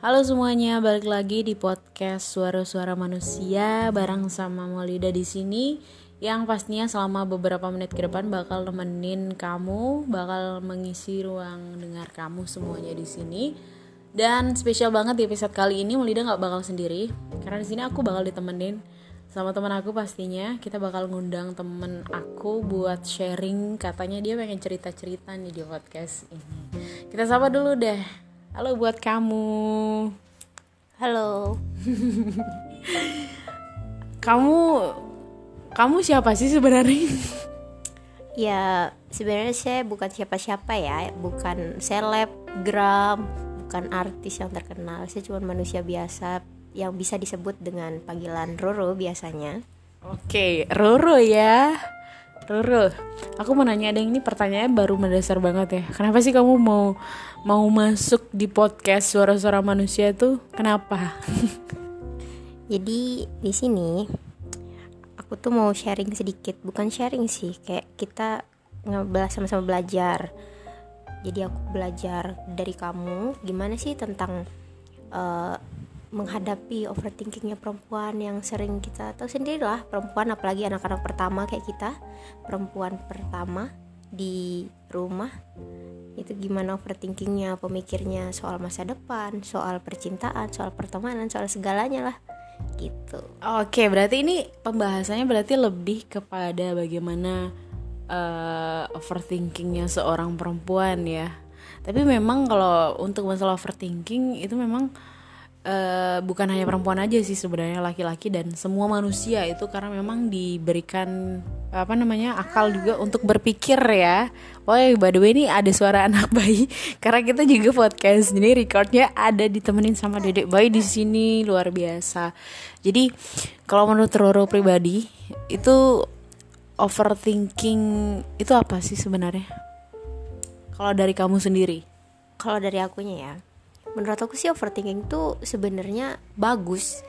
Halo semuanya, balik lagi di podcast Suara-suara Manusia bareng sama Maulida di sini yang pastinya selama beberapa menit ke depan bakal nemenin kamu, bakal mengisi ruang dengar kamu semuanya di sini. Dan spesial banget di episode kali ini Maulida nggak bakal sendiri karena di sini aku bakal ditemenin sama teman aku pastinya. Kita bakal ngundang temen aku buat sharing katanya dia pengen cerita-cerita nih di podcast ini. Kita sapa dulu deh Halo buat kamu. Halo. kamu kamu siapa sih sebenarnya? Ya, sebenarnya saya bukan siapa-siapa ya, bukan selebgram, bukan artis yang terkenal. Saya cuma manusia biasa yang bisa disebut dengan panggilan Roro biasanya. Oke, Roro ya. Roro, aku mau nanya ada ini pertanyaannya baru mendasar banget ya. Kenapa sih kamu mau mau masuk di podcast suara-suara manusia itu? Kenapa? Jadi di sini aku tuh mau sharing sedikit, bukan sharing sih, kayak kita ngebahas sama-sama belajar. Jadi aku belajar dari kamu gimana sih tentang uh, menghadapi overthinkingnya perempuan yang sering kita tahu sendirilah. Perempuan apalagi anak-anak pertama kayak kita. Perempuan pertama di rumah. Itu gimana overthinkingnya pemikirnya soal masa depan soal percintaan soal pertemanan soal segalanya lah. Gitu. Oke berarti ini pembahasannya berarti lebih kepada bagaimana uh, overthinkingnya seorang perempuan ya. Tapi memang kalau untuk masalah overthinking itu memang Uh, bukan hanya perempuan aja sih sebenarnya laki-laki dan semua manusia itu karena memang diberikan apa namanya akal juga untuk berpikir ya. Oh ya by the way ini ada suara anak bayi karena kita juga podcast jadi recordnya ada ditemenin sama dedek bayi di sini luar biasa. Jadi kalau menurut Roro pribadi itu overthinking itu apa sih sebenarnya? Kalau dari kamu sendiri? Kalau dari akunya ya menurut aku sih overthinking tuh sebenarnya bagus.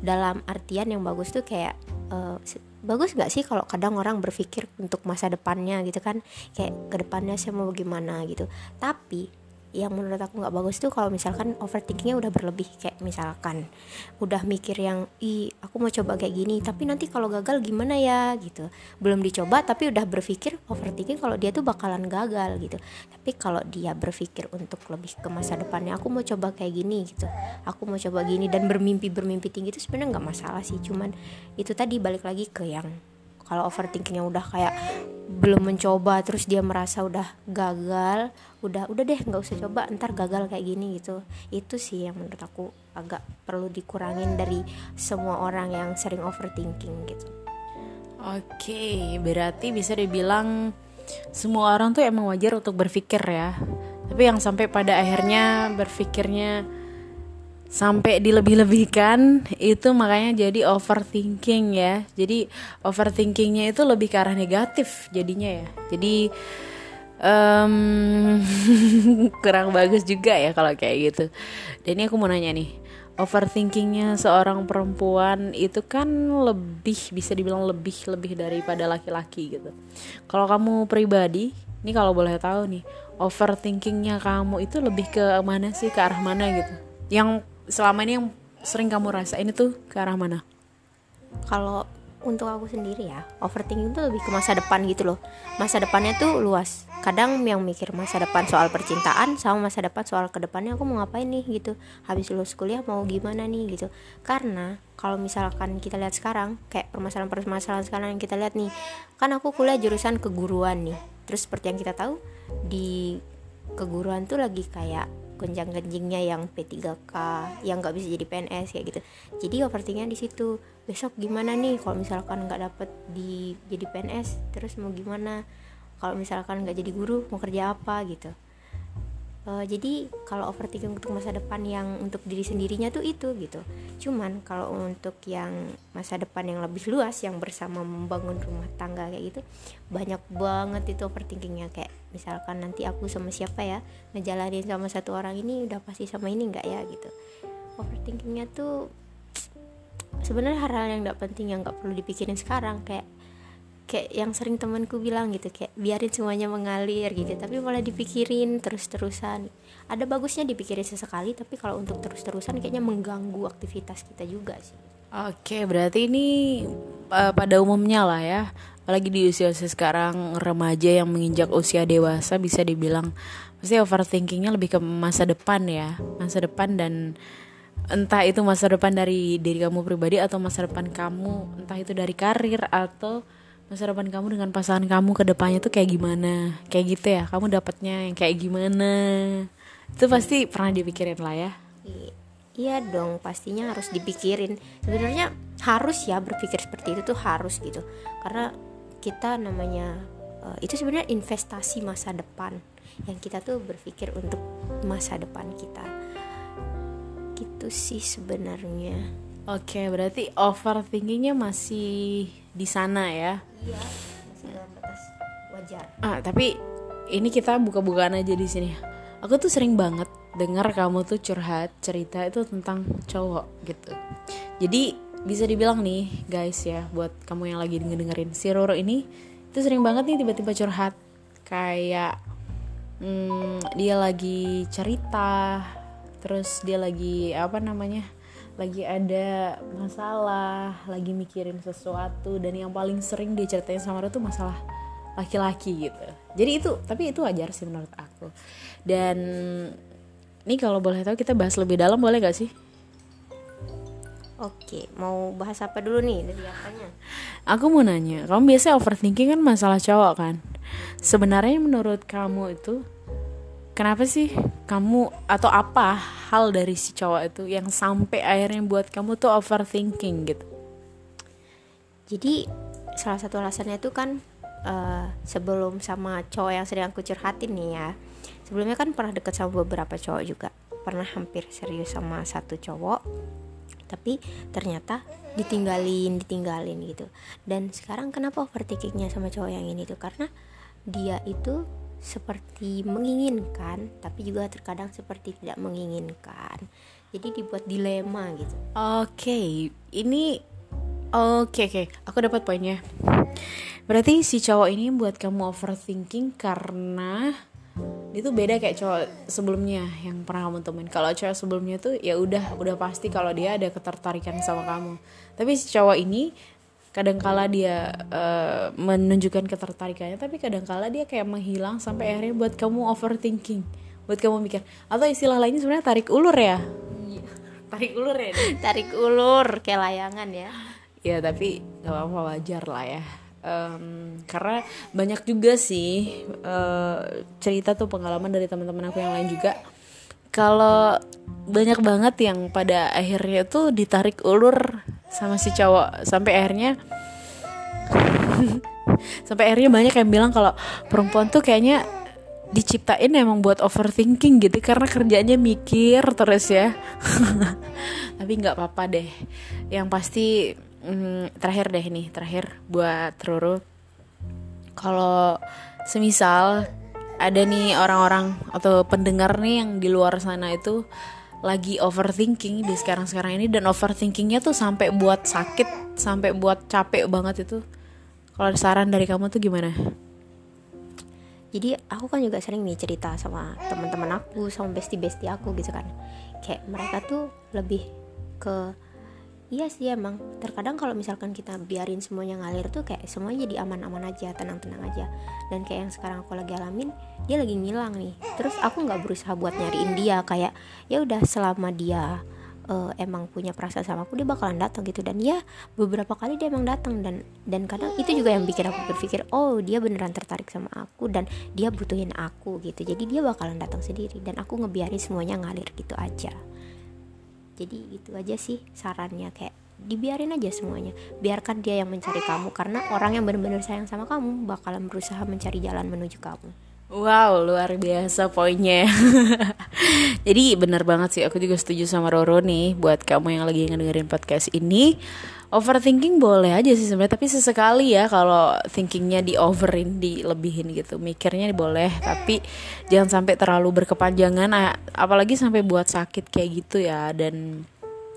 Dalam artian yang bagus tuh kayak uh, bagus gak sih kalau kadang orang berpikir untuk masa depannya gitu kan? Kayak ke depannya saya mau gimana gitu. Tapi yang menurut aku nggak bagus tuh kalau misalkan overthinkingnya udah berlebih. Kayak misalkan udah mikir yang ih aku mau coba kayak gini tapi nanti kalau gagal gimana ya? gitu. Belum dicoba tapi udah berpikir overthinking kalau dia tuh bakalan gagal gitu. Tapi kalau dia berpikir untuk lebih ke masa depannya aku mau coba kayak gini gitu. Aku mau coba gini dan bermimpi bermimpi tinggi itu sebenarnya nggak masalah sih. Cuman itu tadi balik lagi ke yang kalau overthinking yang udah kayak belum mencoba terus dia merasa udah gagal udah udah deh nggak usah coba ntar gagal kayak gini gitu. Itu sih yang menurut aku agak perlu dikurangin dari semua orang yang sering overthinking gitu. Oke berarti bisa dibilang semua orang tuh emang wajar untuk berpikir ya. Tapi yang sampai pada akhirnya berpikirnya sampai dilebih-lebihkan itu makanya jadi overthinking ya. Jadi overthinkingnya itu lebih ke arah negatif jadinya ya. Jadi um, kurang bagus juga ya kalau kayak gitu. Dan ini aku mau nanya nih overthinkingnya seorang perempuan itu kan lebih bisa dibilang lebih lebih daripada laki-laki gitu. Kalau kamu pribadi ini kalau boleh tahu nih overthinkingnya kamu itu lebih ke mana sih ke arah mana gitu? Yang selama ini yang sering kamu rasain itu ke arah mana? Kalau untuk aku sendiri ya, overthinking itu lebih ke masa depan gitu loh. Masa depannya tuh luas. Kadang yang mikir masa depan soal percintaan sama masa depan soal ke depannya aku mau ngapain nih gitu. Habis lulus kuliah mau gimana nih gitu. Karena kalau misalkan kita lihat sekarang kayak permasalahan-permasalahan sekarang yang kita lihat nih, kan aku kuliah jurusan keguruan nih. Terus seperti yang kita tahu di keguruan tuh lagi kayak gonjang-ganjingnya yang P3K yang nggak bisa jadi PNS kayak gitu. Jadi overthinkingnya di situ. Besok gimana nih kalau misalkan nggak dapet di jadi PNS terus mau gimana? Kalau misalkan nggak jadi guru mau kerja apa gitu. Uh, jadi kalau overthinking untuk masa depan yang untuk diri sendirinya tuh itu gitu. Cuman kalau untuk yang masa depan yang lebih luas yang bersama membangun rumah tangga kayak gitu banyak banget itu overthinkingnya. Kayak misalkan nanti aku sama siapa ya ngejalanin sama satu orang ini udah pasti sama ini nggak ya gitu overthinkingnya tuh sebenarnya hal-hal yang nggak penting yang nggak perlu dipikirin sekarang kayak kayak yang sering temanku bilang gitu kayak biarin semuanya mengalir gitu tapi malah dipikirin terus-terusan ada bagusnya dipikirin sesekali tapi kalau untuk terus-terusan kayaknya mengganggu aktivitas kita juga sih Oke, berarti ini uh, pada umumnya lah ya. Apalagi di usia-usia sekarang remaja yang menginjak usia dewasa bisa dibilang pasti overthinkingnya lebih ke masa depan ya, masa depan dan entah itu masa depan dari diri kamu pribadi atau masa depan kamu, entah itu dari karir atau masa depan kamu dengan pasangan kamu ke depannya tuh kayak gimana, kayak gitu ya. Kamu dapatnya yang kayak gimana? Itu pasti pernah dipikirin lah ya. Iya dong, pastinya harus dipikirin. Sebenarnya harus ya berpikir seperti itu tuh harus gitu. Karena kita namanya uh, itu sebenarnya investasi masa depan yang kita tuh berpikir untuk masa depan kita. Gitu sih sebenarnya. Oke, berarti overthinkingnya masih di sana ya? Iya, masih dalam batas wajar. Ah, tapi ini kita buka-bukaan aja di sini. Aku tuh sering banget dengar kamu tuh curhat cerita itu tentang cowok gitu jadi bisa dibilang nih guys ya buat kamu yang lagi dengerin si Roro ini itu sering banget nih tiba-tiba curhat. Kayak hmm, dia lagi cerita terus dia lagi apa namanya lagi ada masalah lagi mikirin sesuatu dan yang paling sering dia ceritain sama Roro tuh masalah laki-laki gitu. Jadi itu tapi itu wajar sih menurut aku. Dan ini kalau boleh tahu kita bahas lebih dalam boleh gak sih? Oke, mau bahas apa dulu nih dari apanya? Aku mau nanya, kamu biasa overthinking kan masalah cowok kan? Sebenarnya menurut kamu itu kenapa sih kamu atau apa hal dari si cowok itu yang sampai akhirnya buat kamu tuh overthinking gitu? Jadi salah satu alasannya itu kan uh, sebelum sama cowok yang sering aku curhatin nih ya sebelumnya kan pernah deket sama beberapa cowok juga pernah hampir serius sama satu cowok tapi ternyata ditinggalin ditinggalin gitu dan sekarang kenapa overthinkingnya sama cowok yang ini tuh karena dia itu seperti menginginkan tapi juga terkadang seperti tidak menginginkan jadi dibuat dilema gitu oke okay. ini oke okay, oke okay. aku dapat poinnya berarti si cowok ini buat kamu overthinking karena itu beda kayak cowok sebelumnya yang pernah kamu temuin. Kalau cowok sebelumnya tuh ya udah udah pasti kalau dia ada ketertarikan sama kamu. Tapi si cowok ini kadangkala dia uh, menunjukkan ketertarikannya tapi kadangkala dia kayak menghilang sampai akhirnya buat kamu overthinking. Buat kamu mikir atau istilah lainnya sebenarnya tarik ulur ya? Iya. tarik ulur ya. Tarik ulur kayak layangan ya. Ya tapi gak apa-apa wajar lah ya um, karena banyak juga sih uh, cerita tuh pengalaman dari teman-teman aku yang lain juga. Kalau banyak banget yang pada akhirnya tuh ditarik ulur sama si cowok. Sampai akhirnya sampai akhirnya banyak yang bilang kalau perempuan tuh kayaknya diciptain emang buat overthinking gitu karena kerjanya mikir terus ya. Tapi nggak apa-apa deh. Yang pasti hmm, terakhir deh nih terakhir buat Roro. Kalau semisal ada nih orang-orang atau pendengar nih yang di luar sana itu lagi overthinking di sekarang-sekarang ini dan overthinkingnya tuh sampai buat sakit sampai buat capek banget itu. Kalau saran dari kamu tuh gimana? Jadi aku kan juga sering nih cerita sama teman-teman aku sama bestie-bestie aku gitu kan. Kayak mereka tuh lebih ke iya sih emang. Terkadang kalau misalkan kita biarin semuanya ngalir tuh kayak semuanya jadi aman-aman aja tenang-tenang aja. Dan kayak yang sekarang aku lagi alamin dia lagi ngilang nih. Terus aku nggak berusaha buat nyariin dia kayak ya udah selama dia uh, emang punya perasaan sama aku dia bakalan datang gitu. Dan ya beberapa kali dia emang datang. Dan dan kadang itu juga yang bikin aku berpikir oh dia beneran tertarik sama aku dan dia butuhin aku gitu. Jadi dia bakalan datang sendiri. Dan aku ngebiarin semuanya ngalir gitu aja jadi itu aja sih sarannya kayak dibiarin aja semuanya. Biarkan dia yang mencari kamu karena orang yang benar-benar sayang sama kamu bakalan berusaha mencari jalan menuju kamu Wow, luar biasa poinnya. Jadi benar banget sih, aku juga setuju sama Roro nih buat kamu yang lagi ngedengerin podcast ini. Overthinking boleh aja sih sebenarnya tapi sesekali ya kalau thinkingnya di overin dilebihin gitu. Mikirnya boleh tapi jangan sampai terlalu berkepanjangan apalagi sampai buat sakit kayak gitu ya. Dan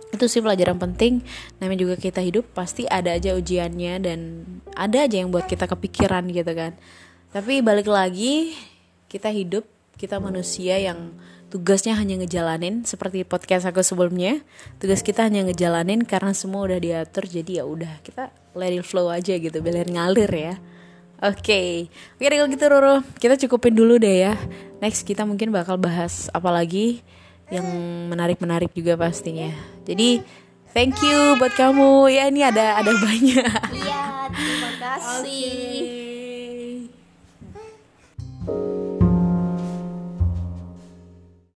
itu sih pelajaran penting namanya juga kita hidup pasti ada aja ujiannya dan ada aja yang buat kita kepikiran gitu kan tapi balik lagi kita hidup kita manusia yang tugasnya hanya ngejalanin seperti podcast aku sebelumnya tugas kita hanya ngejalanin karena semua udah diatur jadi ya udah kita let it flow aja gitu biar ngalir ya Oke, okay. oke kalau gitu Roro, kita cukupin dulu deh ya. Next kita mungkin bakal bahas apa lagi yang menarik-menarik juga pastinya. Jadi thank you buat kamu. Ya ini ada ada banyak. Iya, terima kasih. Okay.